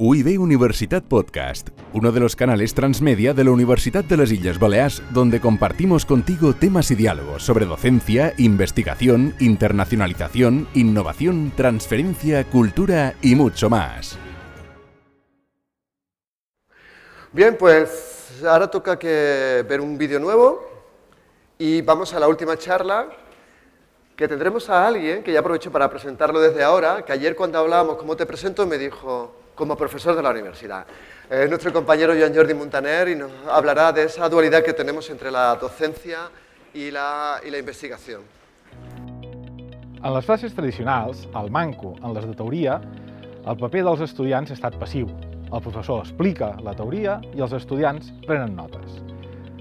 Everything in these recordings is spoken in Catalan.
UIB Universitat Podcast, uno de los canales transmedia de la Universidad de las Islas Baleares, donde compartimos contigo temas y diálogos sobre docencia, investigación, internacionalización, innovación, transferencia, cultura y mucho más. Bien, pues ahora toca que ver un vídeo nuevo y vamos a la última charla que tendremos a alguien que ya aprovecho para presentarlo desde ahora, que ayer cuando hablábamos cómo te presento me dijo, como profesor de la universidad. Es nuestro compañero Joan Jordi Montaner y nos hablará de esa dualidad que tenemos entre la docencia i la, i la investigació. En les classes tradicionals, al manco en les de teoria, el paper dels estudiants ha estat passiu. El professor explica la teoria i els estudiants prenen notes.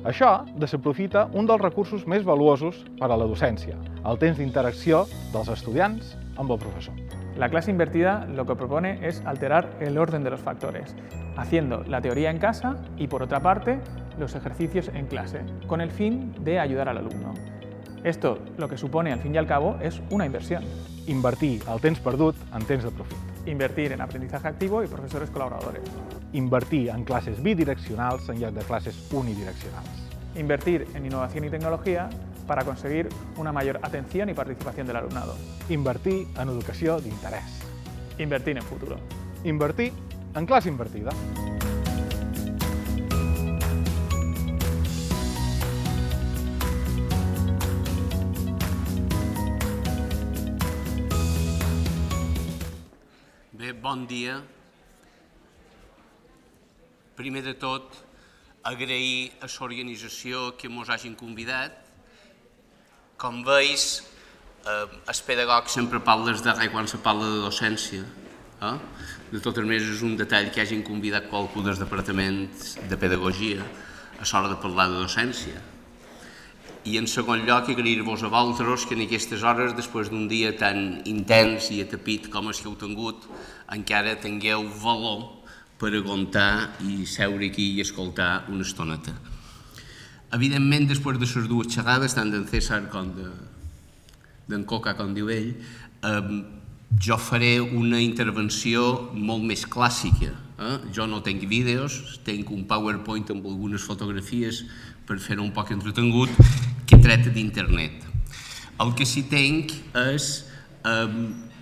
Això desaprofita un dels recursos més valuosos per a la docència, el temps d'interacció dels estudiants amb el professor. La clase invertida lo que propone es alterar el orden de los factores, haciendo la teoría en casa y, por otra parte, los ejercicios en clase, con el fin de ayudar al alumno. Esto lo que supone, al fin y al cabo, es una inversión. Invertir el temps perdut en temps de profit. Invertir en aprendizaje activo y profesores colaboradores. Invertir en classes bidireccionals en lloc de classes unidireccionals. Invertir en innovación y tecnología para conseguir una mayor atención y participación del alumnado. Invertir en educació d'interès. Invertir en futuro. Invertir en classe invertida. Bé, bon dia. Primer de tot, agrair a l'organització que ens hagin convidat. Com veus, eh, el pedagog sempre parles de quan se parla de docència. Eh? De totes maneres, és un detall que hagin convidat qualcú del departament de pedagogia a l'hora de parlar de docència. I en segon lloc, agrair-vos a vosaltres que en aquestes hores, després d'un dia tan intens i atapit com el que heu tingut, encara tingueu valor per aguantar i seure aquí i escoltar una estoneta. Evidentment, després de les dues xerrades, tant d'en César com de, d'en Coca, com diu ell, eh, jo faré una intervenció molt més clàssica. Eh? Jo no tinc vídeos, tinc un PowerPoint amb algunes fotografies per fer un poc entretengut que tracta d'internet. El que sí tinc és eh,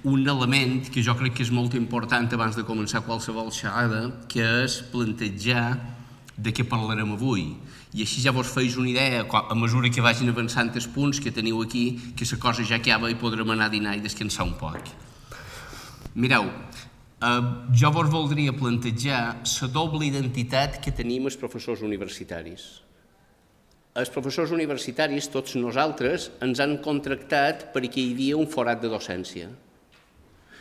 un element que jo crec que és molt important abans de començar qualsevol xerrada, que és plantejar de què parlarem avui. I així ja vos feis una idea, a mesura que vagin avançant els punts que teniu aquí, que la cosa ja acaba i podrem anar a dinar i descansar un poc. Mireu, eh, jo vos voldria plantejar la doble identitat que tenim els professors universitaris. Els professors universitaris, tots nosaltres, ens han contractat perquè hi havia un forat de docència.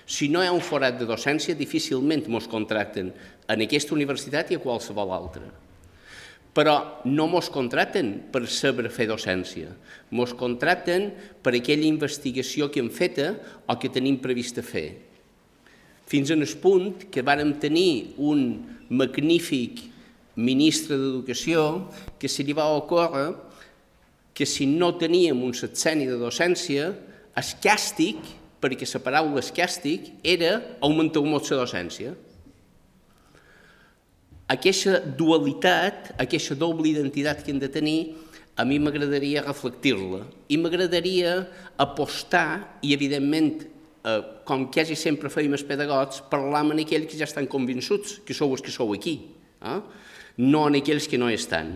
Si no hi ha un forat de docència, difícilment ens contracten en aquesta universitat i a qualsevol altra. Però no ens contracten per saber fer docència, ens contracten per aquella investigació que hem feta o que tenim previst fer. Fins en el punt que vàrem tenir un magnífic ministre d'Educació que se li va ocórrer que si no teníem un sexeni de docència, el càstig perquè la paraula escàstic era augmentar molt la docència. Aquesta dualitat, aquesta doble identitat que hem de tenir, a mi m'agradaria reflectir-la i m'agradaria apostar i, evidentment, eh, com quasi sempre feim els pedagogs, parlar amb aquells que ja estan convençuts, que sou els que sou aquí, eh? no en aquells que no estan.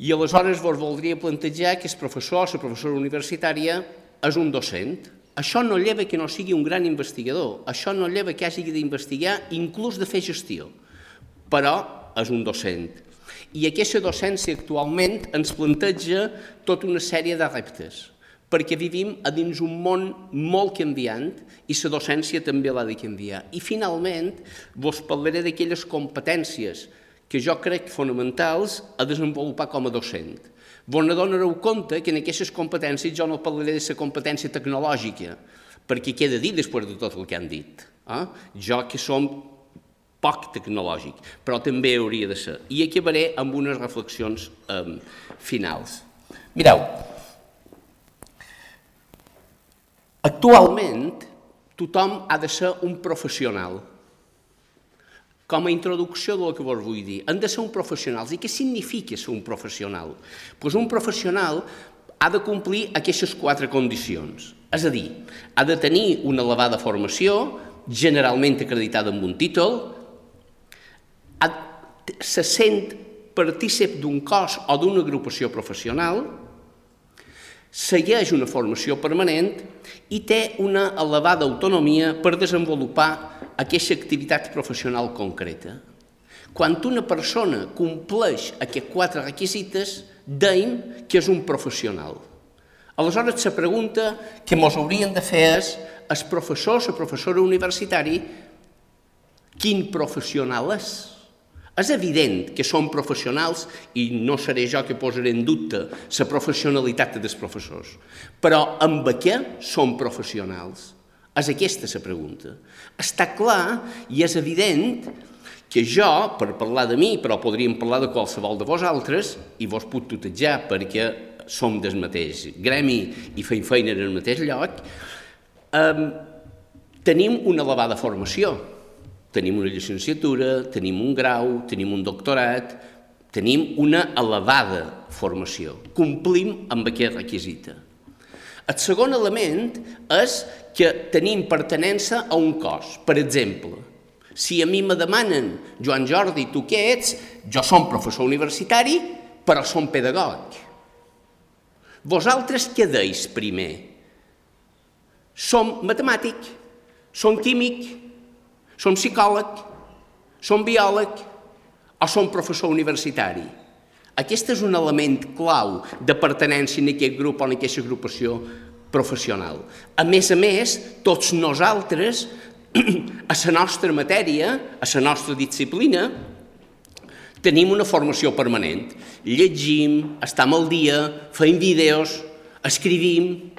I aleshores vos voldria plantejar que el professor, la professora universitària, és un docent, això no lleva que no sigui un gran investigador, això no lleva que hagi d'investigar, inclús de fer gestió, però és un docent. I aquesta docència actualment ens planteja tota una sèrie de reptes, perquè vivim a dins un món molt canviant i la docència també l'ha de canviar. I finalment vos parlaré d'aquelles competències que jo crec fonamentals a desenvolupar com a docent Vos ne donareu compte que en aquestes competències jo no parlaré de la competència tecnològica, perquè queda dit després de tot el que han dit. Eh? Jo que som poc tecnològic, però també hauria de ser. I acabaré amb unes reflexions eh, finals. Mireu, actualment tothom ha de ser un professional. com a introducció del que vos vull dir. Han de ser un professionals. I què significa ser un professional? Pues un professional ha de complir aquestes quatre condicions. És a dir, ha de tenir una elevada formació, generalment acreditada amb un títol, se sent partícip d'un cos o d'una agrupació professional, segueix una formació permanent i té una elevada autonomia per desenvolupar aquesta activitat professional concreta. Quan una persona compleix aquests quatre requisites, deim que és un professional. Aleshores, la pregunta que ens haurien de fer és, el professor, la professora universitari, quin professional és? És evident que som professionals i no seré jo que posaré en dubte la professionalitat dels professors, però amb què som professionals? És aquesta la pregunta. Està clar i és evident que jo, per parlar de mi, però podríem parlar de qualsevol de vosaltres, i vos puc tutejar perquè som del mateix gremi i feim feina en el mateix lloc, eh, tenim una elevada formació. Tenim una llicenciatura, tenim un grau, tenim un doctorat, tenim una elevada formació. Complim amb aquest requisita. El segon element és que tenim pertenença a un cos. Per exemple, si a mi me demanen, Joan Jordi, tu què ets? Jo som professor universitari, però som pedagog. Vosaltres què deis primer? Som matemàtic, som químic, som psicòleg, som biòleg o som professor universitari? Aquest és un element clau de pertenència en aquest grup o en aquesta agrupació professional. A més a més, tots nosaltres, a la nostra matèria, a la nostra disciplina, tenim una formació permanent. Llegim, estem al dia, fem vídeos, escrivim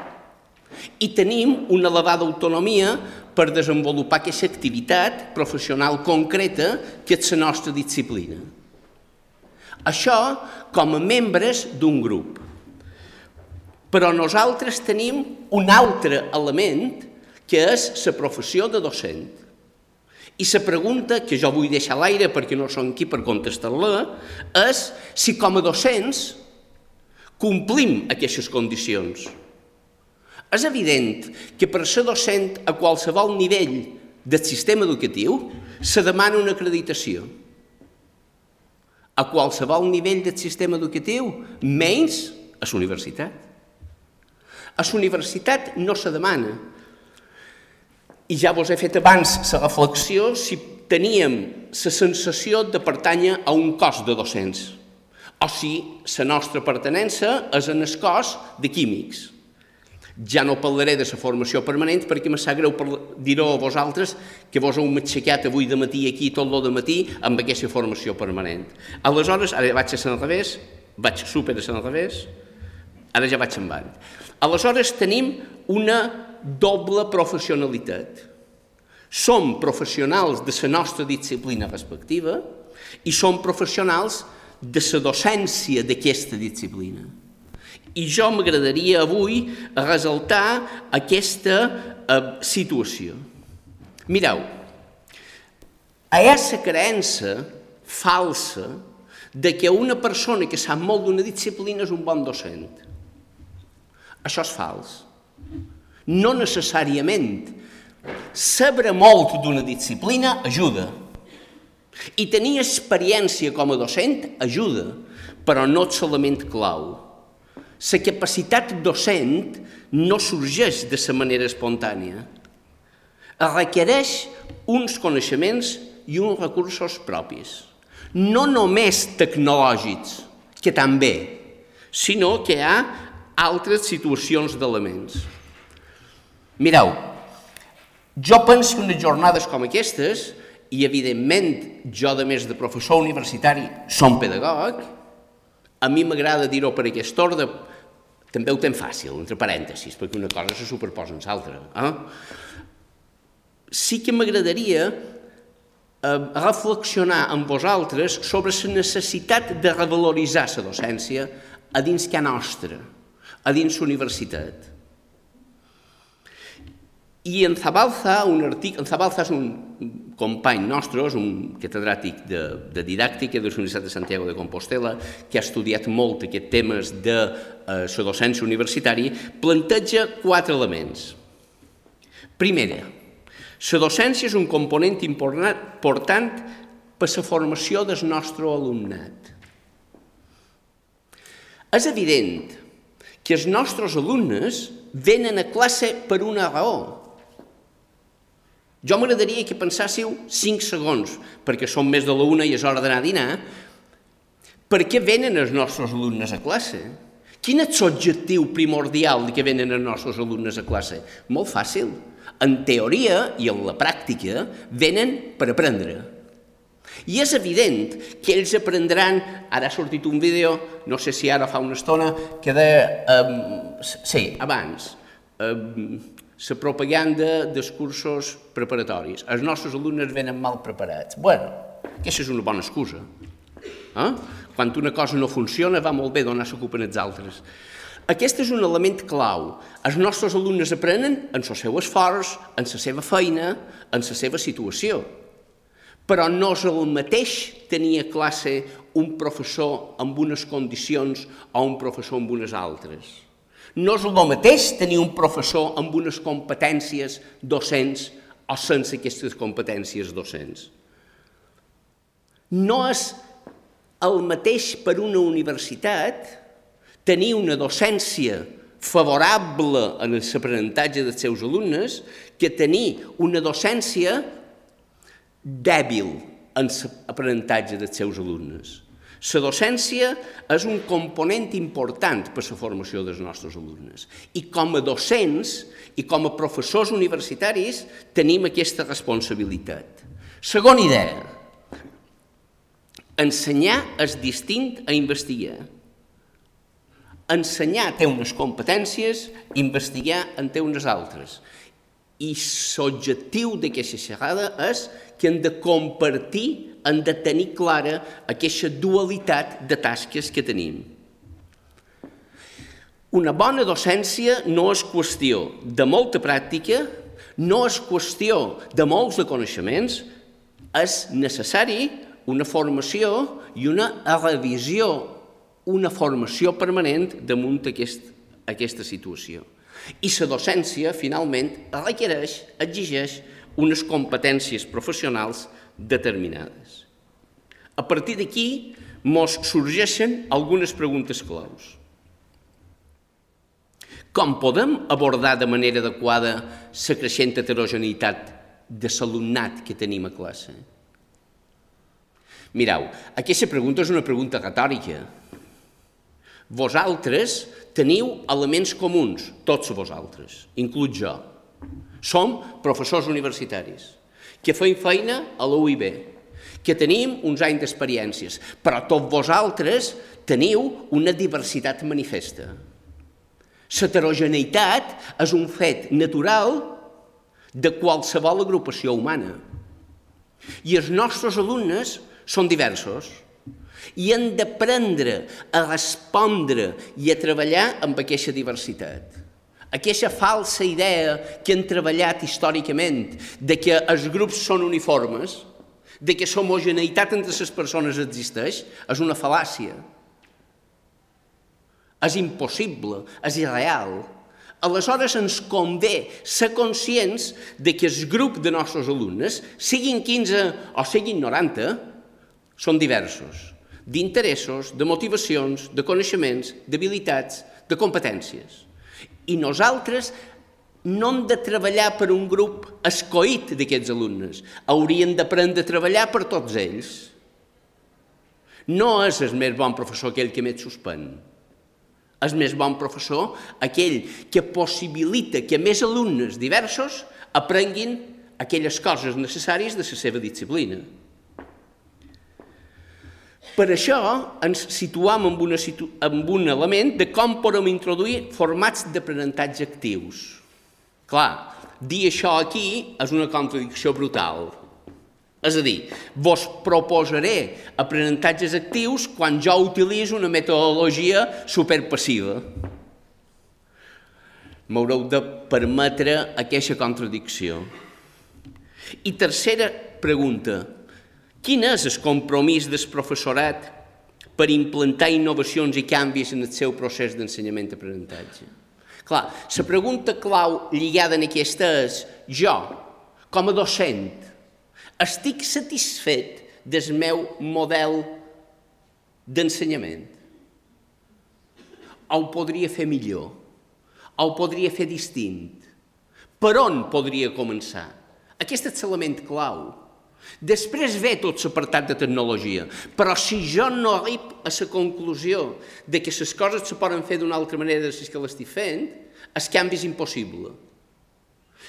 i tenim una elevada autonomia per desenvolupar aquesta activitat professional concreta que és la nostra disciplina. Això com a membres d'un grup. Però nosaltres tenim un altre element que és la professió de docent. I la pregunta que jo vull deixar a l'aire perquè no som aquí per contestar-la és si com a docents complim aquestes condicions. És evident que per ser docent a qualsevol nivell del sistema educatiu se demana una acreditació. A qualsevol nivell del sistema educatiu, menys a la universitat. A la universitat no se demana. I ja vos he fet abans la reflexió si teníem la sensació de pertànyer a un cos de docents o si la nostra pertenença és en el cos de químics. Ja no parlaré de la formació permanent perquè me sap greu dir-ho a vosaltres que vos heu m'aixecat avui de matí aquí tot lo de matí amb aquesta formació permanent. Aleshores, ara vaig a al revés, vaig super a al revés, ara ja vaig en Aleshores tenim una doble professionalitat. Som professionals de la nostra disciplina respectiva i som professionals de la docència d'aquesta disciplina. I jo m'agradaria avui resaltar aquesta eh, situació. Mireu, ha la creença falsa de que una persona que sap molt d'una disciplina és un bon docent. Això és fals. No necessàriament. Saber molt d'una disciplina ajuda. I tenir experiència com a docent ajuda, però no és clau. La capacitat docent no sorgeix de la manera espontània. Requereix uns coneixements i uns recursos propis. No només tecnològics, que també, sinó que hi ha altres situacions d'elements. Mireu, jo penso que unes jornades com aquestes, i evidentment jo, de més de professor universitari, som pedagog, a mi m'agrada dir-ho per aquest ordre, també ho tem fàcil, entre parèntesis, perquè una cosa se superposa en l'altra. Eh? Sí que m'agradaria eh, reflexionar amb vosaltres sobre la necessitat de revaloritzar la docència a dins que nostra, a dins l'universitat. I en Zabalza, un article, en Zabalza és un company nostre, és un catedràtic de, de didàctica de la Universitat de Santiago de Compostela, que ha estudiat molt aquests temes de eh, la docència universitària, planteja quatre elements. Primera, la docència és un component important per la formació del nostre alumnat. És evident que els nostres alumnes venen a classe per una raó. Jo m'agradaria que pensássiu 5 segons, perquè són més de la una i és hora d'anar a dinar, per què venen els nostres alumnes a classe? Quin és l'objectiu primordial de que venen els nostres alumnes a classe? Molt fàcil. En teoria i en la pràctica venen per aprendre. I és evident que ells aprendran, ara ha sortit un vídeo, no sé si ara fa una estona, que de... Um, sí, abans, um, la propaganda dels cursos preparatoris. Els nostres alumnes venen mal preparats. bueno, aquesta és una bona excusa. Eh? Quan una cosa no funciona, va molt bé donar la culpa als altres. Aquest és un element clau. Els nostres alumnes aprenen en el seu esforç, en la seva feina, en la seva situació però no és el mateix tenir a classe un professor amb unes condicions o un professor amb unes altres. No és el mateix tenir un professor amb unes competències docents o sense aquestes competències docents. No és el mateix per una universitat tenir una docència favorable en l'aprenentatge dels seus alumnes que tenir una docència dèbil en l'aprenentatge dels seus alumnes. La docència és un component important per la formació dels nostres alumnes. I com a docents i com a professors universitaris tenim aquesta responsabilitat. Segona idea. Ensenyar és distint a investigar. Ensenyar té unes competències, investigar en té unes altres. I l'objectiu d'aquesta xerrada és que hem de compartir, hem de tenir clara aquesta dualitat de tasques que tenim. Una bona docència no és qüestió de molta pràctica, no és qüestió de molts de coneixements, és necessari una formació i una revisió, una formació permanent damunt aquest, aquesta situació. I la docència, finalment, requereix, exigeix unes competències professionals determinades. A partir d'aquí, mos sorgeixen algunes preguntes claus. Com podem abordar de manera adequada la creixent heterogeneïtat de l'alumnat que tenim a classe? Mireu, aquesta pregunta és una pregunta retòrica. Vosaltres teniu elements comuns, tots vosaltres, inclús jo. Som professors universitaris que feim feina a la UIB, que tenim uns anys d'experiències, però tots vosaltres teniu una diversitat manifesta. L'heterogeneïtat és un fet natural de qualsevol agrupació humana. I els nostres alumnes són diversos i han d'aprendre a respondre i a treballar amb aquesta diversitat aquesta falsa idea que han treballat històricament de que els grups són uniformes, de que l'homogeneïtat entre les persones existeix, és una fal·làcia. És impossible, és irreal. Aleshores ens convé ser conscients de que el grup de nostres alumnes, siguin 15 o siguin 90, són diversos, d'interessos, de motivacions, de coneixements, d'habilitats, de competències. I nosaltres no hem de treballar per un grup escoït d'aquests alumnes. Haurien d'aprendre a treballar per tots ells. No és el més bon professor aquell que més suspèn. És més bon professor aquell que possibilita que més alumnes diversos aprenguin aquelles coses necessàries de la seva disciplina. Per això ens situam en, una situ en un element de com podem introduir formats d'aprenentatge actius. Clar, dir això aquí és una contradicció brutal. És a dir, vos proposaré aprenentatges actius quan jo utilitzo una metodologia superpassiva. M'haureu de permetre aquesta contradicció. I tercera pregunta, quin és el compromís del professorat per implantar innovacions i canvis en el seu procés d'ensenyament-aprenentatge? Clar, la pregunta clau lligada en aquesta és, jo, com a docent, estic satisfet del meu model d'ensenyament? Ho podria fer millor? Ho podria fer distint? Per on podria començar? Aquest és l'element clau. Després ve tot l'apartat de tecnologia, però si jo no arrib a la conclusió de que les coses se poden fer d'una altra manera de que l'estic fent, el canvi és impossible.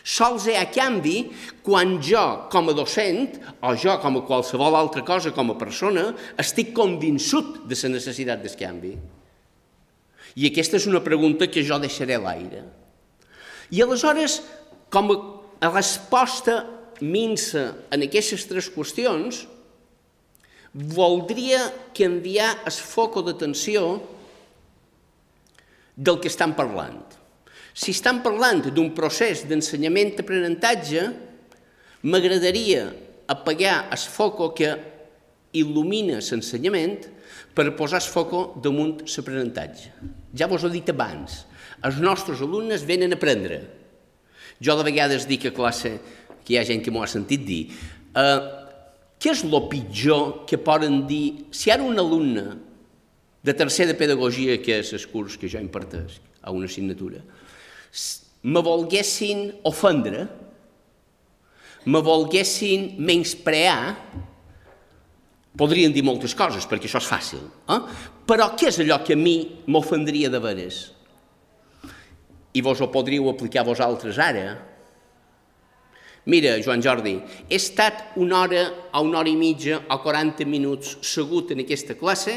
Sols hi ha canvi quan jo, com a docent, o jo, com a qualsevol altra cosa, com a persona, estic convençut de la necessitat del canvi. I aquesta és una pregunta que jo deixaré a l'aire. I aleshores, com a resposta minsa en aquestes tres qüestions, voldria canviar el foc d'atenció del que estan parlant. Si estan parlant d'un procés d'ensenyament-aprenentatge, m'agradaria apagar el foc que il·lumina l'ensenyament per posar el foc damunt l'aprenentatge. Ja vos he dit abans, els nostres alumnes venen a aprendre. Jo de vegades dic a classe, que hi ha gent que m'ho ha sentit dir, eh, què és el pitjor que poden dir si ara un alumne de tercer de pedagogia, que és el curs que jo impartesc a una assignatura, me volguessin ofendre, me volguessin menysprear, podrien dir moltes coses, perquè això és fàcil, eh? però què és allò que a mi m'ofendria de veres? I vos ho podríeu aplicar vosaltres ara. Mira, Joan Jordi, he estat una hora o una hora i mitja o 40 minuts segut en aquesta classe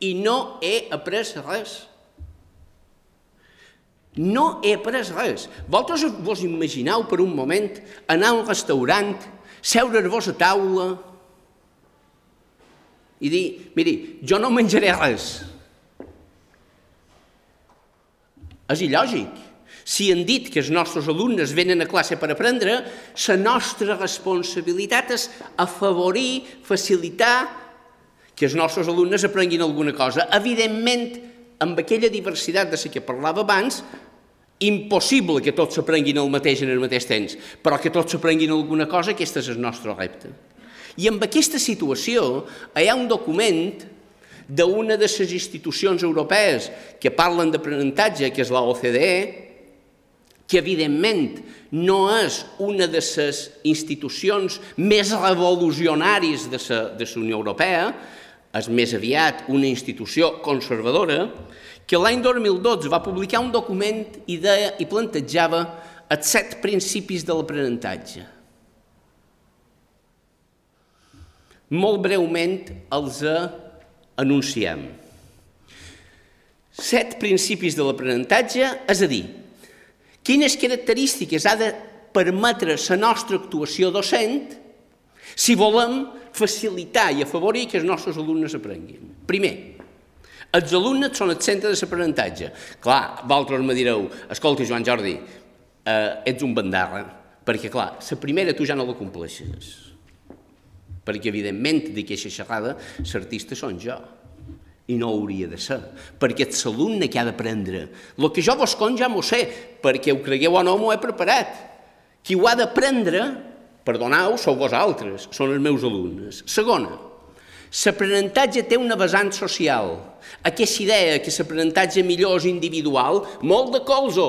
i no he après res. No he après res. Vosaltres vos imagineu per un moment anar a un restaurant, seure-vos a taula i dir, miri, jo no menjaré res. És il·lògic. Si han dit que els nostres alumnes venen a classe per aprendre, la nostra responsabilitat és afavorir, facilitar que els nostres alumnes aprenguin alguna cosa. Evidentment, amb aquella diversitat de la que parlava abans, impossible que tots s'aprenguin el mateix en el mateix temps, però que tots s'aprenguin alguna cosa, aquest és el nostre repte. I amb aquesta situació hi ha un document d'una de les institucions europees que parlen d'aprenentatge, que és la OCDE, que evidentment no és una de les institucions més revolucionàries de la, de la Unió Europea, és més aviat una institució conservadora, que l'any 2012 va publicar un document i, i plantejava els set principis de l'aprenentatge. Molt breument els anunciem. Set principis de l'aprenentatge, és a dir, quines característiques ha de permetre la nostra actuació docent si volem facilitar i afavorir que els nostres alumnes aprenguin. Primer, els alumnes són el centre de l'aprenentatge. Clar, vosaltres me direu, escolta, Joan Jordi, eh, ets un bandarra, perquè, clar, la primera tu ja no la compleixes. Perquè, evidentment, d'aquesta xerrada, l'artista són jo. I no hauria de ser, perquè ets l'alumne que ha d'aprendre. El que jo vos con ja m'ho sé, perquè ho cregueu o no m'ho he preparat. Qui ho ha d'aprendre, perdoneu, sou vosaltres, són els meus alumnes. Segona, L'aprenentatge té una vessant social. Aquesta idea que l'aprenentatge millor és individual, molt de colzo.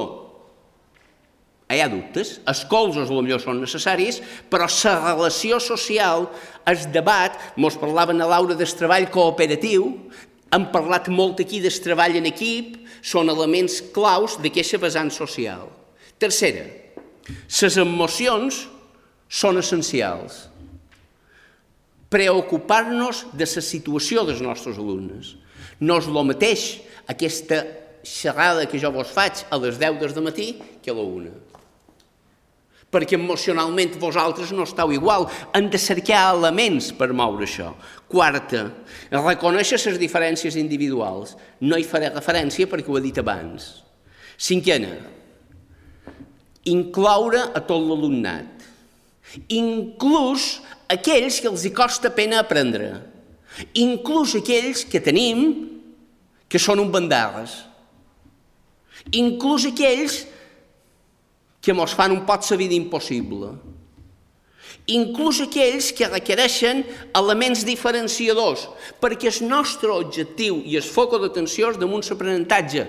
Hi ha dubtes, els colzos millor són necessaris, però la relació social, el debat, mos parlaven a l'aula del treball cooperatiu, hem parlat molt aquí del treball en equip, són elements claus d'aquesta vessant social. Tercera, les emocions són essencials preocupar-nos de la situació dels nostres alumnes. No és el mateix aquesta xerrada que jo vos faig a les 10 del matí que a la 1. Perquè emocionalment vosaltres no esteu igual. Han de cercar elements per moure això. Quarta, reconèixer les diferències individuals. No hi faré referència perquè ho he dit abans. Cinquena, incloure a tot l'alumnat. inclús aquells que els hi costa pena aprendre, inclús aquells que tenim que són un bandarres, inclús aquells que mos fan un pot la vida impossible, inclús aquells que requereixen elements diferenciadors, perquè el nostre objectiu i el foc d'atenció és damunt l'aprenentatge.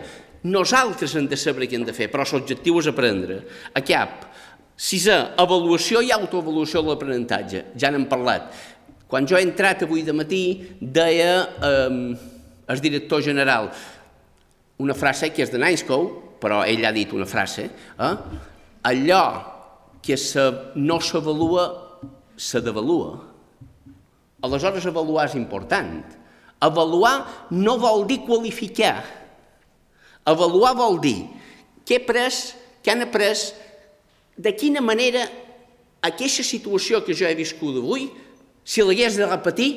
Nosaltres hem de saber què hem de fer, però l'objectiu és aprendre. A cap. Sisè, avaluació i autoavaluació de l'aprenentatge. Ja n'hem parlat. Quan jo he entrat avui de matí, deia eh, el director general una frase que és de Nicecow, però ell ha dit una frase, eh? allò que se, no s'avalua se devalua. Aleshores, avaluar és important. Avaluar no vol dir qualificar. Avaluar vol dir què he pres, què han après, de quina manera aquesta situació que jo he viscut avui, si l'hagués de repetir,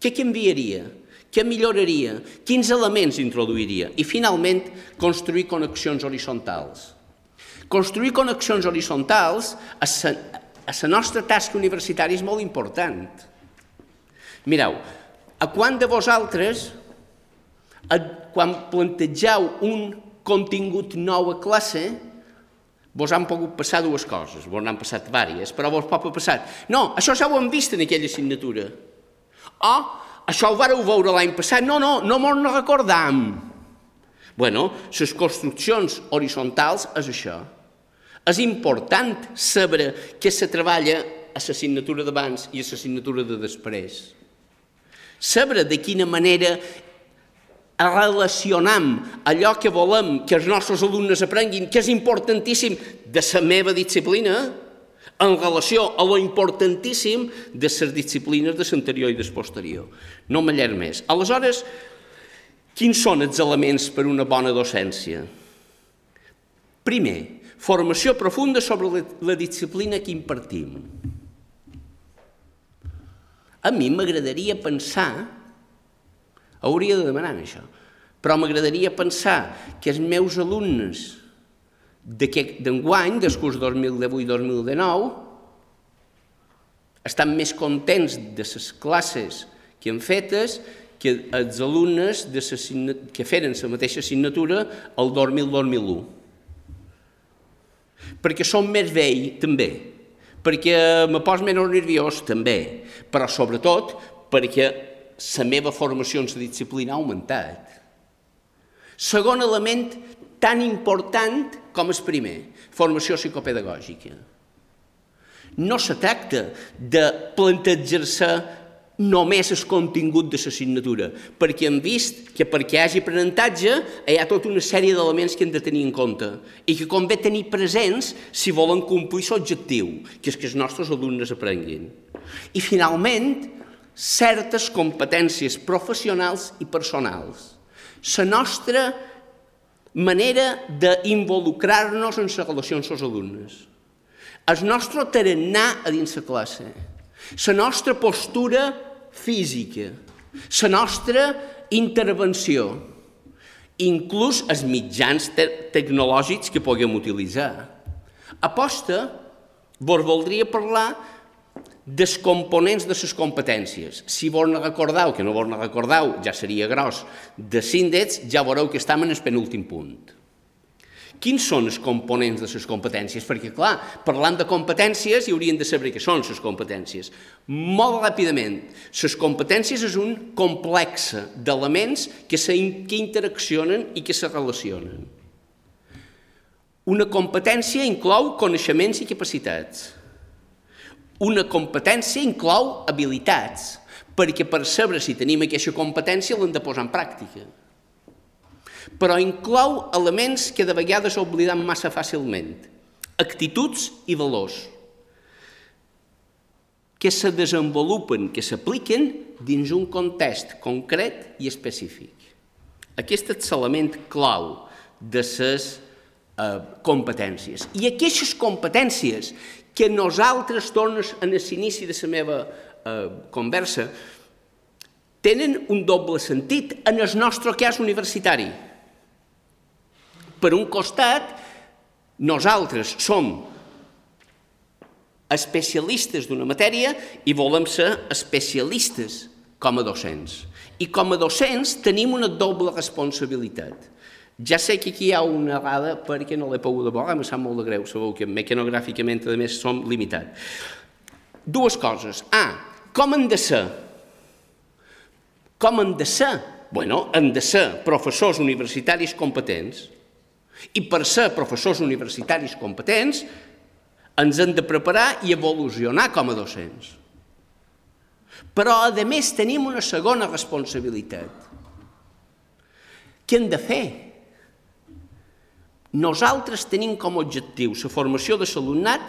què canviaria? Què milloraria? Quins elements introduiria? I, finalment, construir connexions horitzontals. Construir connexions horitzontals a la nostra tasca universitària és molt important. Mireu, a quant de vosaltres, a, quan plantegeu un contingut nou a classe, vos han pogut passar dues coses, vos n'han passat diverses, però vos pot passar. No, això ja ho hem vist en aquella assignatura. O, això ho vareu veure l'any passat. No, no, no mos no recordam. Bueno, les construccions horitzontals és això. És important saber què se treballa a l'assignatura d'abans i a l'assignatura de després. Saber de quina manera relacionam allò que volem que els nostres alumnes aprenguin, que és importantíssim de la meva disciplina, en relació a lo importantíssim de les disciplines de l'anterior i del posterior. No m'allar més. Aleshores, quins són els elements per una bona docència? Primer, formació profunda sobre la, disciplina que impartim. A mi m'agradaria pensar, hauria de demanar això, però m'agradaria pensar que els meus alumnes d'enguany, del curs 2018-2019, estan més contents de les classes que han fetes que els alumnes de que feren la mateixa assignatura el 2000-2001 perquè som més vell, també, perquè me pos menys nerviós, també, però sobretot perquè la meva formació en la disciplina ha augmentat. Segon element tan important com el primer, formació psicopedagògica. No se tracta de plantejar-se només el contingut de l'assignatura, perquè hem vist que perquè hi hagi aprenentatge hi ha tota una sèrie d'elements que hem de tenir en compte i que convé tenir presents si volen complir l'objectiu, que és que els nostres alumnes aprenguin. I finalment, certes competències professionals i personals. La nostra manera d'involucrar-nos en les relacions amb els alumnes. El nostre tarannà a dins la classe. La nostra postura física, la nostra intervenció, inclús els mitjans te tecnològics que puguem utilitzar. Aposta, vos voldria parlar dels components de les competències. Si vos no recordeu, que no vos no recordeu, ja seria gros, de síndets, ja veureu que estem en el penúltim punt. Quins són els components de les competències? Perquè, clar, parlant de competències hi haurien de saber què són les competències. Molt ràpidament, les competències és un complex d'elements que, que interaccionen i que se relacionen. Una competència inclou coneixements i capacitats. Una competència inclou habilitats, perquè per saber si tenim aquesta competència l'hem de posar en pràctica però inclou elements que de vegades oblidam massa fàcilment, actituds i valors, que se desenvolupen, que s'apliquen dins un context concret i específic. Aquest és l'element clau de les eh, competències. I aquestes competències que nosaltres, tornes en l'inici de la meva eh, conversa, tenen un doble sentit en el nostre cas universitari per un costat, nosaltres som especialistes d'una matèria i volem ser especialistes com a docents. I com a docents tenim una doble responsabilitat. Ja sé que aquí hi ha una errada perquè no l'he pogut veure, em sap molt de greu, sabeu que mecanogràficament, a més, som limitats. Dues coses. A, com han de ser? Com han de ser? Bueno, han de ser professors universitaris competents. I per ser professors universitaris competents, ens hem de preparar i evolucionar com a docents. Però, a més, tenim una segona responsabilitat. Què hem de fer? Nosaltres tenim com a objectiu la formació de l'alumnat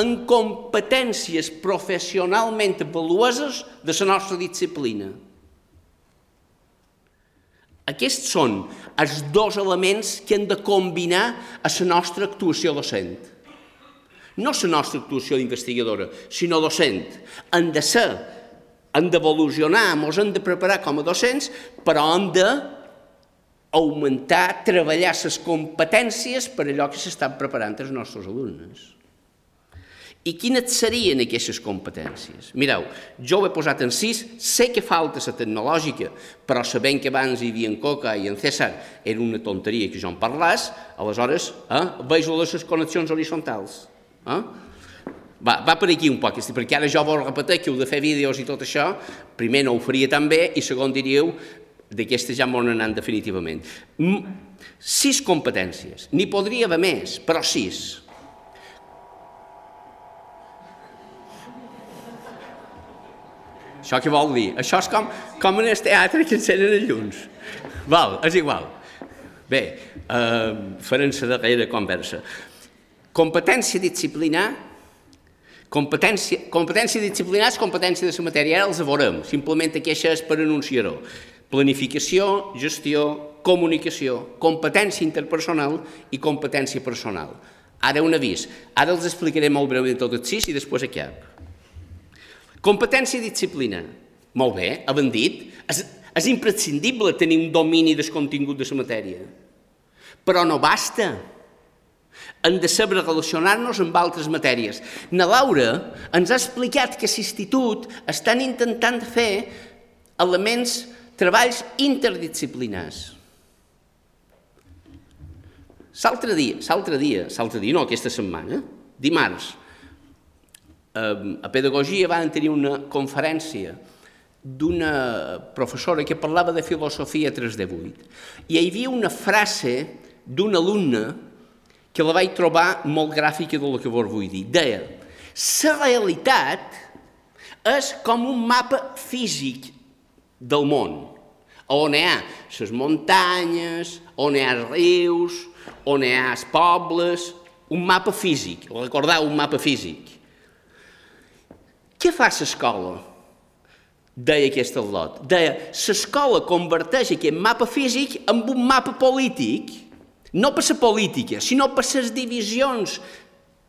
en competències professionalment valuoses de la nostra disciplina. Aquests són els dos elements que hem de combinar a la nostra actuació docent no la nostra actuació d'investigadora, sinó docent. Han de ser, han d'evolucionar, ens hem de preparar com a docents, però hem de augmentar, treballar les competències per allò que s'estan preparant els nostres alumnes. I quines serien aquestes competències? Mireu, jo ho he posat en sis, sé que falta la tecnològica, però sabent que abans hi havia en Coca i en César era una tonteria que jo en parlàs, aleshores eh, vejo les connexions horitzontals. Eh? Va, va per aquí un poc, perquè ara jo vol repetir que heu de fer vídeos i tot això, primer no ho faria tan bé i segon diríeu d'aquestes ja m'ho anant definitivament. Sis competències, n'hi podria haver més, però sis. Això què vol dir? Això és com, com en el teatre que encenen els llums. Val, és igual. Bé, eh, farem la darrera conversa. Competència disciplinar, competència, competència disciplinar és competència de la matèria, ara els veurem, simplement aquesta és per anunciar-ho. Planificació, gestió, comunicació, competència interpersonal i competència personal. Ara un avís, ara els explicaré molt breument tot el sis i després a Competència disciplina. Molt bé, havent dit, és, és imprescindible tenir un domini del contingut de la matèria. Però no basta hem de saber relacionar-nos amb altres matèries. Na Laura ens ha explicat que l'Institut estan intentant fer elements, treballs interdisciplinars. L'altre dia, l'altre dia, l'altre dia, no, aquesta setmana, dimarts, a Pedagogia van tenir una conferència d'una professora que parlava de filosofia 3D8 i hi havia una frase d'un alumne que la vaig trobar molt gràfica del que vos vull dir. Deia, la realitat és com un mapa físic del món, on hi ha les muntanyes, on hi ha els rius, on hi ha els pobles, un mapa físic, recordeu un mapa físic. Què fa l'escola? Deia aquest lot. Deia, l'escola converteix aquest mapa físic en un mapa polític no per la política, sinó per les divisions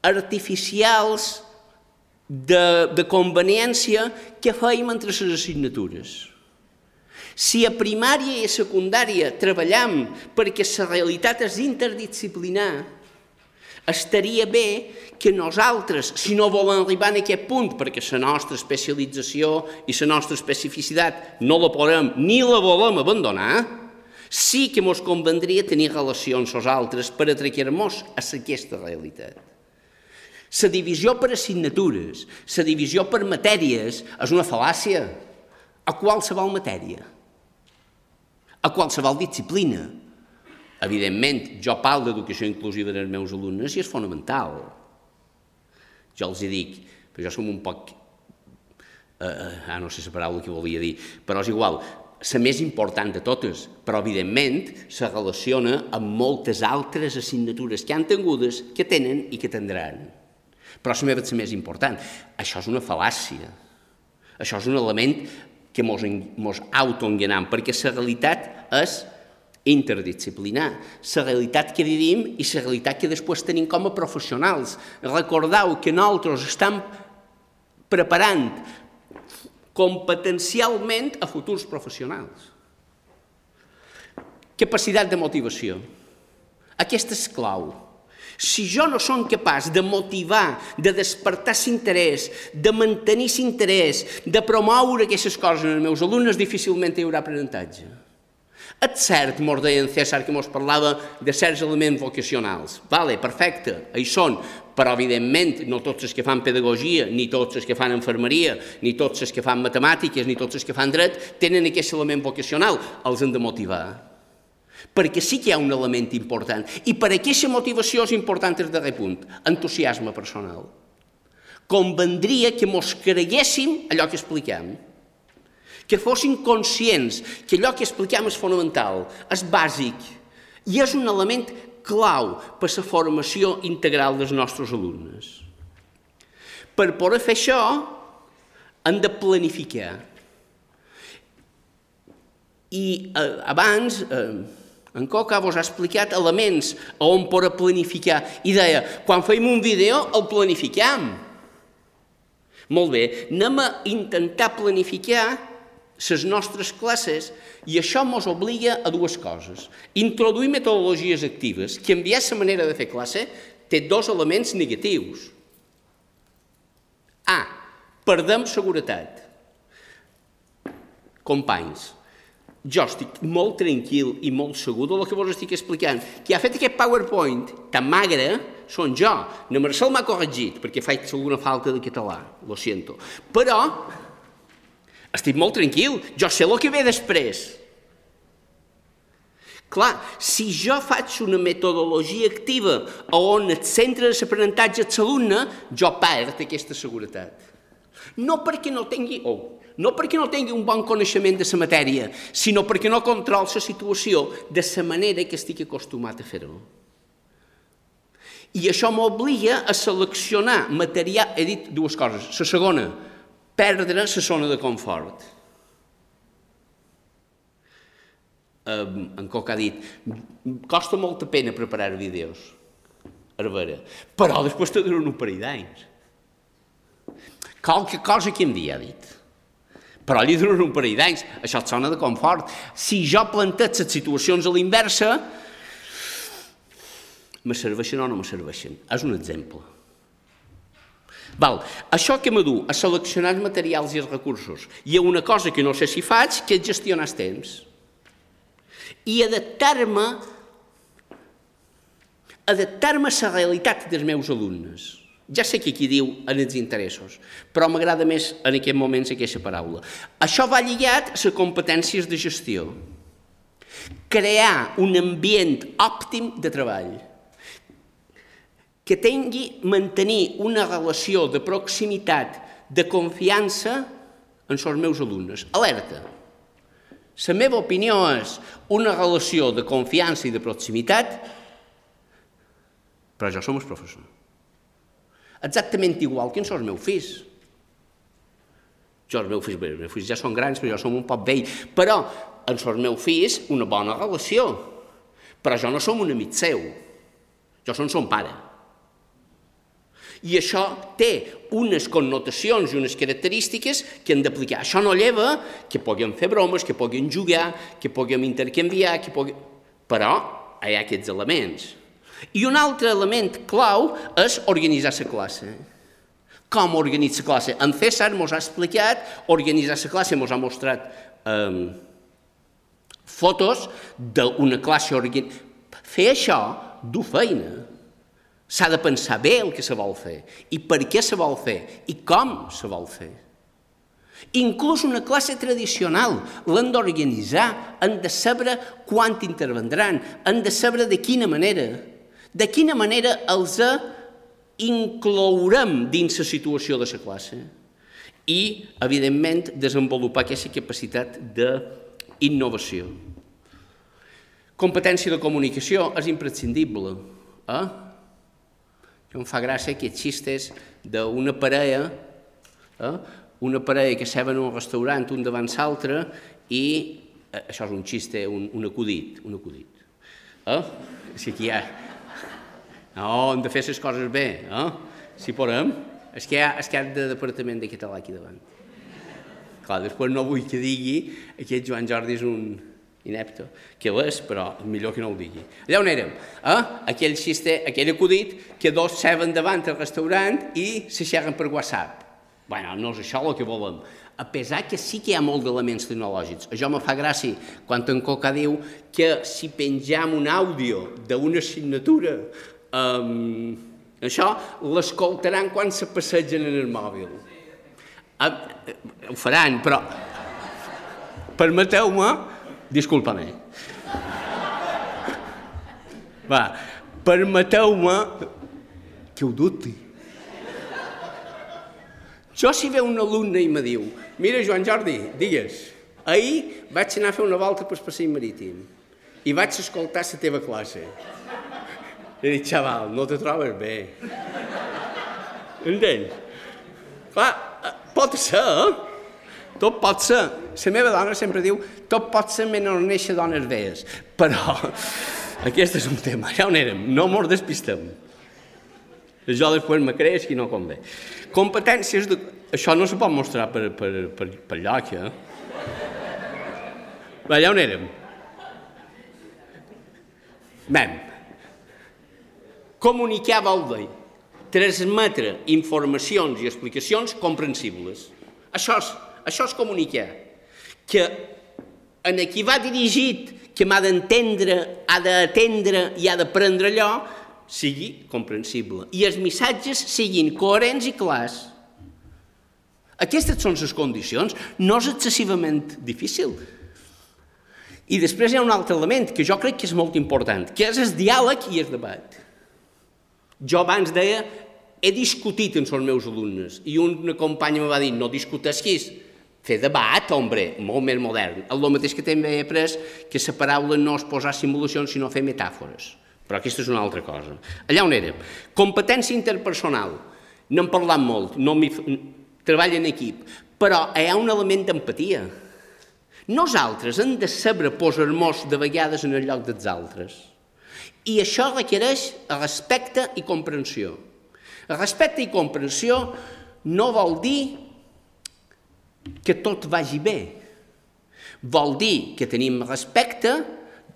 artificials de, de conveniència que fèiem entre les assignatures. Si a primària i a secundària treballem perquè la realitat és interdisciplinar, estaria bé que nosaltres, si no volem arribar a aquest punt, perquè la nostra especialització i la nostra especificitat no la podem ni la volem abandonar, sí que ens convendria tenir relacions amb els altres per atraquer-nos a aquesta realitat. La divisió per assignatures, la divisió per matèries, és una fal·làcia a qualsevol matèria, a qualsevol disciplina. Evidentment, jo parlo d'educació inclusiva dels meus alumnes i és fonamental. Jo els hi dic, però jo som un poc... Eh, ah, no sé la paraula que volia dir, però és igual, la més important de totes, però evidentment se relaciona amb moltes altres assignatures que han tingudes, que tenen i que tindran. Però la meva és la més important. Això és una fal·làcia. Això és un element que ens autoenganem, perquè la realitat és interdisciplinar. La realitat que vivim i la realitat que després tenim com a professionals. Recordeu que nosaltres estem preparant competencialment a futurs professionals. Capacitat de motivació. Aquesta és clau. Si jo no som capaç de motivar, de despertar l'interès, de mantenir l'interès, de promoure aquestes coses en els meus alumnes, difícilment hi haurà aprenentatge. És cert, mos deia en César, que mos parlava de certs elements vocacionals. Vale, perfecte, hi són, però evidentment no tots els que fan pedagogia, ni tots els que fan enfermeria, ni tots els que fan matemàtiques, ni tots els que fan dret, tenen aquest element vocacional, els han de motivar perquè sí que hi ha un element important. I per aquesta motivació és important el darrer punt, entusiasme personal. Convendria que mos creguéssim allò que expliquem, que fossin conscients que allò que expliquem és fonamental, és bàsic i és un element clau per la formació integral dels nostres alumnes. Per poder fer això, hem de planificar. I eh, abans, eh, en Coca vos ha explicat elements on poder planificar i deia, quan feim un vídeo el planifiquem. Molt bé, anem a intentar planificar les nostres classes i això ens obliga a dues coses. Introduir metodologies actives, canviar la manera de fer classe, té dos elements negatius. A. Perdem seguretat. Companys, jo estic molt tranquil i molt segur del que vos estic explicant. Qui ha fet aquest PowerPoint tan magre són jo. Na Marcel m'ha corregit perquè faig alguna falta de català, lo siento. Però estic molt tranquil, jo sé el que ve després. Clar, si jo faig una metodologia activa on el centre de l'aprenentatge és l'alumne, jo perd aquesta seguretat. No perquè no tingui, oh, no perquè no tingui un bon coneixement de la matèria, sinó perquè no control la situació de la manera que estic acostumat a fer-ho. I això m'obliga a seleccionar material... He dit dues coses. La segona, perdre la zona de confort. en Coc ha dit, costa molta pena preparar vídeos, a veure, però després te duren un parell d'anys. Qualque cosa que em dia, ha dit però li duren un parell d'anys. Això et sona de confort. Si jo plantet les situacions a l'inversa, me serveixen o no me serveixen. És un exemple. Val. Això que m'adu a seleccionar materials i els recursos i a una cosa que no sé si faig, que és gestionar els temps. I adaptar-me adaptar-me a la realitat dels meus alumnes. Ja sé que aquí diu en els interessos, però m'agrada més en aquest moment aquesta paraula. Això va lligat a les competències de gestió. Crear un ambient òptim de treball que tingui, mantenir una relació de proximitat, de confiança en els meus alumnes. Alerta! La meva opinió és una relació de confiança i de proximitat, però jo som el professor exactament igual que en els meus fills. Jo, els meus fills, bé, els meus fills ja són grans, però jo som un poc vell, però en els meus fills una bona relació, però jo no som un amic seu, jo som son pare. I això té unes connotacions i unes característiques que hem d'aplicar. Això no lleva que puguem fer bromes, que puguem jugar, que puguem intercanviar, que puguem... però hi ha aquests elements. I un altre element clau és organitzar la classe. Com organitzar la classe? En César ens ha explicat, organitzar la classe ens ha mostrat eh, fotos d'una classe organitzada. Fer això du feina. S'ha de pensar bé el que se vol fer, i per què se vol fer, i com se vol fer. Inclús una classe tradicional l'han d'organitzar, han de saber quan intervendran, han de saber de quina manera. De quina manera els inclourem dins la situació de la classe? I, evidentment, desenvolupar aquesta capacitat d'innovació. Competència de comunicació és imprescindible. Eh? Em fa gràcia aquests xistes d'una parella, eh? una parella que seven en un restaurant un davant l'altre i eh, això és un xiste, un, un acudit, un acudit. Eh? Si aquí hi ha no, hem de fer les coses bé, eh? Si podem. És que hi ha, és que hi ha de departament de català aquí davant. Clar, després no vull que digui que Joan Jordi és un, inepte, que l'és, però millor que no ho digui. Allà on érem? Eh? Aquell, xiste, aquell acudit que dos seven davant al restaurant i se xerren per WhatsApp. Bueno, no és això el que volem. A pesar que sí que hi ha molt d'elements tecnològics. Això me fa gràcia quan en Coca diu que si penjam un àudio d'una assignatura, um, això l'escoltaran quan se passegen en el mòbil. Uh, ho faran, però permeteu-me Disculpa-me. Va, permeteu-me que ho dubti. Jo si ve un alumne i me diu mira, Joan Jordi, digues, ahir vaig anar a fer una volta pel passeig marítim i vaig escoltar la teva classe. I dic, xaval, no te trobes bé. Entens? Clar, eh, pot ser, eh? Tot pot ser. La meva dona sempre diu tot pot ser menys néixer dones veies. Però aquest és un tema. Ja on érem. No mos despistem. Jo després me creix i no convé. Competències... De... Això no se pot mostrar per, per, per, per lloc, eh? Ja on érem. Mem. Comunicar vol dir transmetre informacions i explicacions comprensibles. Això és això és comunicar. Que en a qui va dirigit, que m'ha d'entendre, ha d'atendre i ha de prendre allò, sigui comprensible. I els missatges siguin coherents i clars. Aquestes són les condicions. No és excessivament difícil. I després hi ha un altre element que jo crec que és molt important, que és el diàleg i el debat. Jo abans deia, he discutit amb els meus alumnes, i una companya em va dir, no discutesquis, fer debat, hombre, molt més modern. El mateix que també he après que la paraula no és posar simulacions, sinó fer metàfores. Però aquesta és una altra cosa. Allà on érem. Competència interpersonal. N'hem parlat molt, no treball en equip, però hi ha un element d'empatia. Nosaltres hem de saber posar-nos de vegades en el lloc dels altres. I això requereix respecte i comprensió. Respecte i comprensió no vol dir que tot vagi bé. Vol dir que tenim respecte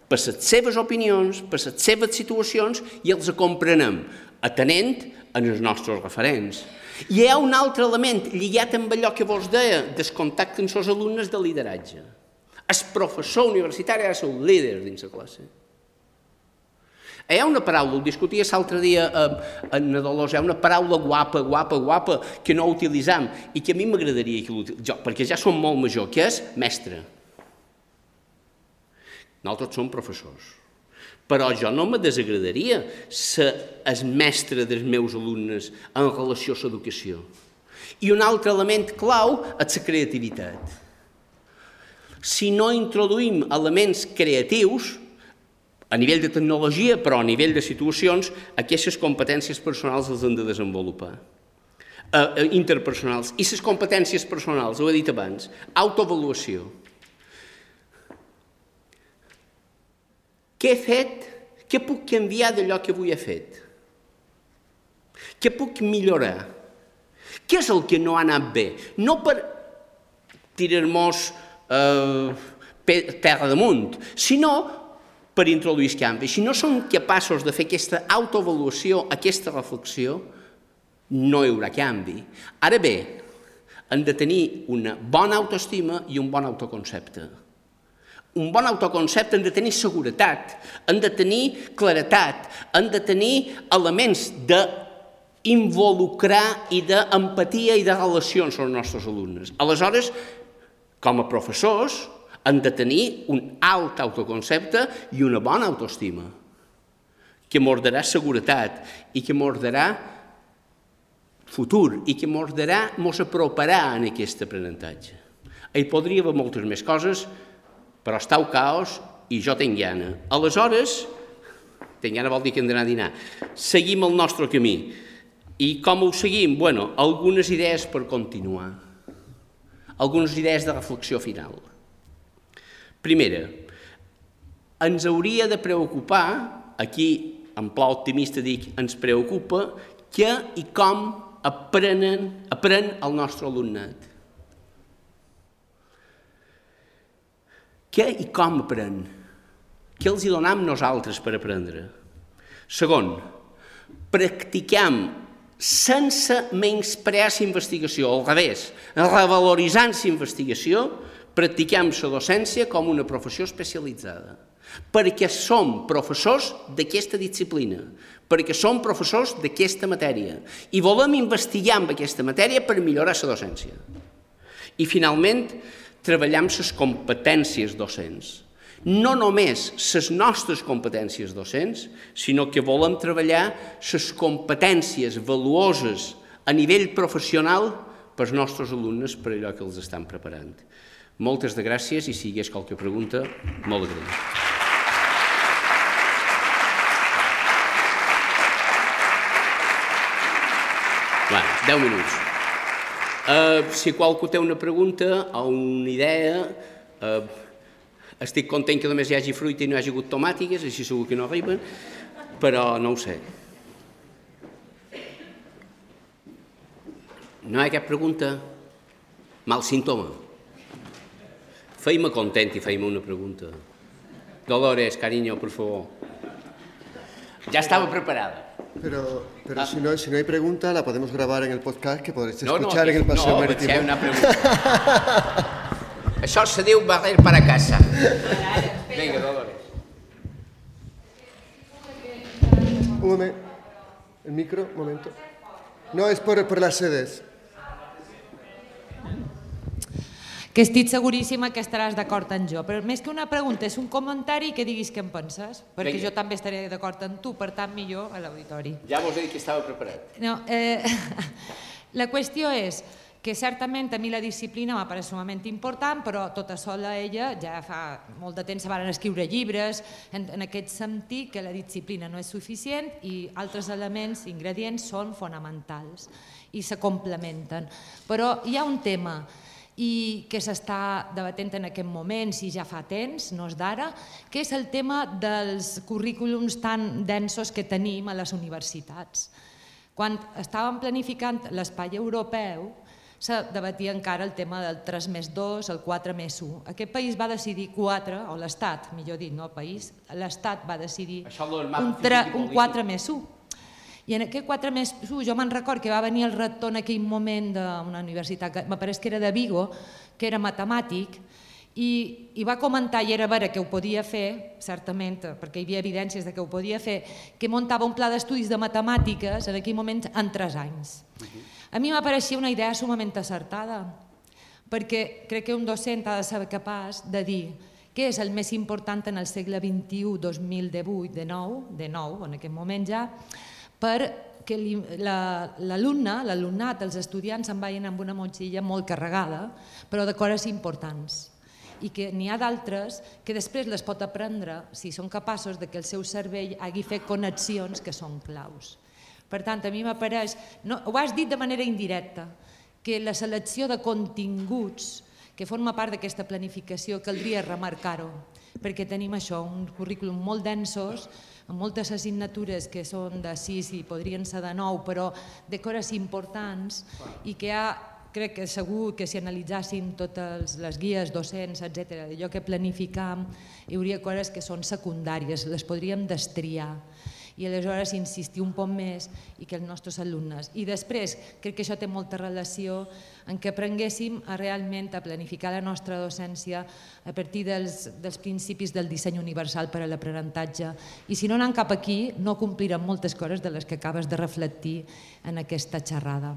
per les seves opinions, per les seves situacions i els comprenem, atenent en els nostres referents. I hi ha un altre element lligat amb allò que vos deia, del contacte amb els alumnes de lideratge. El professor universitari ha de ser un líder dins la classe. Hi ha una paraula, ho discutia l'altre dia en Nadolós, hi ha una paraula guapa, guapa, guapa, que no utilitzam i que a mi m'agradaria que l'utilitzem, perquè ja som molt major, que és mestre. Nosaltres som professors. Però jo no me desagradaria ser el mestre dels meus alumnes en relació a l'educació. I un altre element clau és la creativitat. Si no introduïm elements creatius, a nivell de tecnologia, però a nivell de situacions, aquestes competències personals les han de desenvolupar. Uh, interpersonals. I les competències personals, ho he dit abans, autoavaluació. Què he fet? Què puc canviar d'allò que avui he fet? Què puc millorar? Què és el que no ha anat bé? No per tirar-nos eh, terra damunt, sinó per introduir el canvi. Si no som capaços de fer aquesta autoavaluació, aquesta reflexió, no hi haurà canvi. Ara bé, hem de tenir una bona autoestima i un bon autoconcepte. Un bon autoconcepte hem de tenir seguretat, hem de tenir claretat, hem de tenir elements de involucrar i d'empatia i de relacions amb els nostres alumnes. Aleshores, com a professors, han de tenir un alt autoconcepte i una bona autoestima, que morderà seguretat i que morderà futur i que morderà, mos aproparà en aquest aprenentatge. Hi podria haver moltes més coses, però està el caos i jo tinc gana. Aleshores, tinc gana vol dir que hem d'anar a dinar. Seguim el nostre camí. I com ho seguim? Bueno, algunes idees per continuar. Algunes idees de reflexió final. Primera, ens hauria de preocupar, aquí en pla optimista dic, ens preocupa què i com aprenen, aprèn el nostre alumnat. què i com aprèn? Què els hi donem nosaltres per aprendre? Segon, practicam sense menysprear la investigació, al revés, revaloritzant la investigació, practicam la docència com una professió especialitzada, perquè som professors d'aquesta disciplina, perquè som professors d'aquesta matèria i volem investigar amb aquesta matèria per millorar la docència. I finalment, treballar amb les competències docents. No només les nostres competències docents, sinó que volem treballar les competències valuoses a nivell professional pels nostres alumnes per allò que els estan preparant. Moltes de gràcies i si hi hagués qualque pregunta, molt agraït. Bueno, 10 minuts. Uh, si qualcú té una pregunta o una idea, uh, estic content que només hi hagi fruita i no hi hagi hagut tomàtiques, així segur que no arriben, però no ho sé. No hi ha cap pregunta? Mal símptoma. Feim-me content i feim una pregunta. Dolores, cariño, por favor. Ja estava preparada. Pero, pero ah. si, no, si no hay pregunta, la podemos grabar en el podcast que podréis no, escuchar no, en el paseo no, marítimo. No, una pregunta. Això se diu barrer para casa. Vinga, Dolores. Un momento. El micro, un momento. No, es por, por las sedes. Que estic seguríssima que estaràs d'acord amb jo. Però més que una pregunta, és un comentari que diguis què en penses, perquè Vinga. jo també estaré d'acord amb tu, per tant, millor a l'auditori. Ja vos he dit que estava preparat. No, eh, la qüestió és que certament a mi la disciplina m'ha pareix sumament important, però tota sola ella ja fa molt de temps se van escriure llibres en, en aquest sentit que la disciplina no és suficient i altres elements, ingredients, són fonamentals i se complementen. Però hi ha un tema, i que s'està debatent en aquest moment, si ja fa temps, no és d'ara, que és el tema dels currículums tan densos que tenim a les universitats. Quan estàvem planificant l'espai europeu, se debatia encara el tema del 3 més 2, el 4 més 1. Aquest país va decidir 4, o l'Estat, millor dit, no el país, l'Estat va decidir un, 3, un 4 més 1. I en aquest 4 més 1, jo me'n record que va venir el rector en aquell moment d'una universitat, me pareix que era de Vigo, que era matemàtic, i, i va comentar, i era vera que ho podia fer, certament, perquè hi havia evidències de que ho podia fer, que muntava un pla d'estudis de matemàtiques en aquell moment en 3 anys. A mi m'apareixia una idea sumament acertada, perquè crec que un docent ha de ser capaç de dir què és el més important en el segle XXI, 2018, de nou, de nou, en aquest moment ja, perquè l'alumne, l'alumnat, els estudiants se'n vagin amb una motxilla molt carregada, però de coses importants i que n'hi ha d'altres que després les pot aprendre si són capaços de que el seu cervell hagi fet connexions que són claus. Per tant, a mi m'apareix, no, ho has dit de manera indirecta, que la selecció de continguts que forma part d'aquesta planificació caldria remarcar-ho, perquè tenim això, un currículum molt densos, amb moltes assignatures que són de 6 i podrien ser de 9, però de coses importants i que ha crec que segur que si analitzàssim totes les guies docents, etc, allò que planificam, hi hauria coses que són secundàries, les podríem destriar i aleshores insistir un poc més i que els nostres alumnes. I després, crec que això té molta relació en què aprenguéssim a realment a planificar la nostra docència a partir dels, dels principis del disseny universal per a l'aprenentatge. I si no anem cap aquí, no complirem moltes coses de les que acabes de reflectir en aquesta xerrada.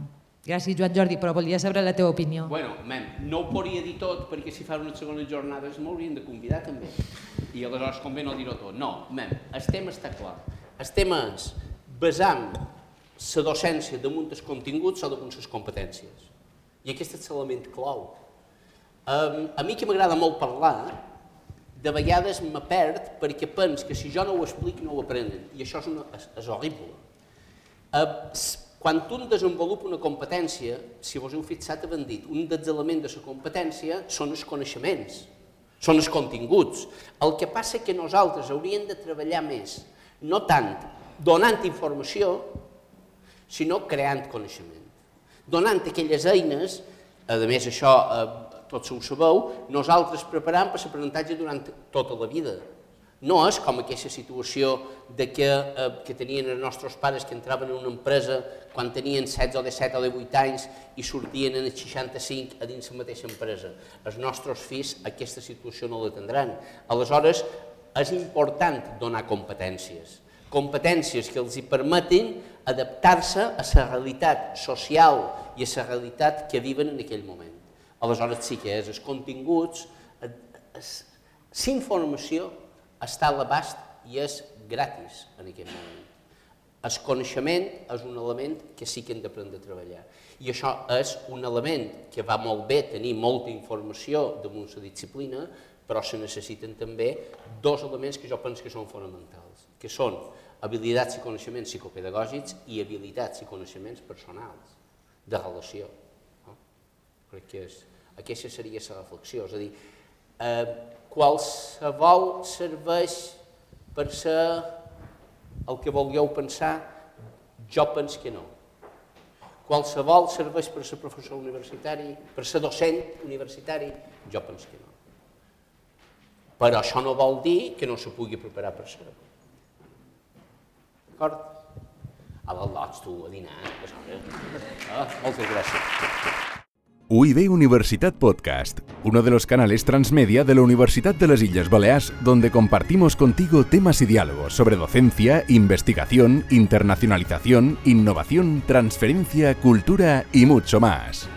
Gràcies, Joan Jordi, però volia saber la teva opinió. Bueno, mem, no ho podria dir tot perquè si fa una segona jornada m'haurien de convidar també. I aleshores convé no dir-ho tot. No, mem, el tema està clar el tema és basant la docència damunt dels continguts o damunt les competències. I aquest és l'element clau. Um, a mi que m'agrada molt parlar, de vegades me perd perquè pens que si jo no ho explico no ho aprenen. I això és, una, és, és horrible. Uh, quan un desenvolupa una competència, si vos heu fixat, havent dit, un dels elements de la competència són els coneixements, són els continguts. El que passa que nosaltres hauríem de treballar més no tant donant informació, sinó creant coneixement. Donant aquelles eines, a més això, eh, tots ho sabeu, nosaltres preparem per l'aprenentatge durant tota la vida. No és com aquesta situació de que, eh, que tenien els nostres pares que entraven en una empresa quan tenien 16 o 17 o 18 anys i sortien en els 65 a dins la mateixa empresa. Els nostres fills aquesta situació no la tindran. Aleshores, és important donar competències. Competències que els permetin adaptar-se a la realitat social i a la realitat que viven en aquell moment. Aleshores sí que és els continguts, l'informació està a l'abast i és gratis en aquest moment. El coneixement és un element que sí que hem d'aprendre a treballar. I això és un element que va molt bé tenir molta informació damunt la disciplina, però se necessiten també dos elements que jo penso que són fonamentals, que són habilitats i coneixements psicopedagògics i habilitats i coneixements personals, de relació. No? Crec que és, aquesta seria la reflexió, és a dir, eh, qualsevol serveix per ser el que vulgueu pensar, jo penso que no. Qualsevol serveix per ser professor universitari, per ser docent universitari, jo penso que no. Però això no vol dir que no se pugui preparar per ser. D'acord? A l'al·lots tu a dinar. Ah, moltes gràcies. UIB Universitat Podcast, uno de los canales transmedia de la Universidad de las Islas Baleares, donde compartimos contigo temas y diálogos sobre docencia, investigación, internacionalización, innovación, transferencia, cultura y mucho más.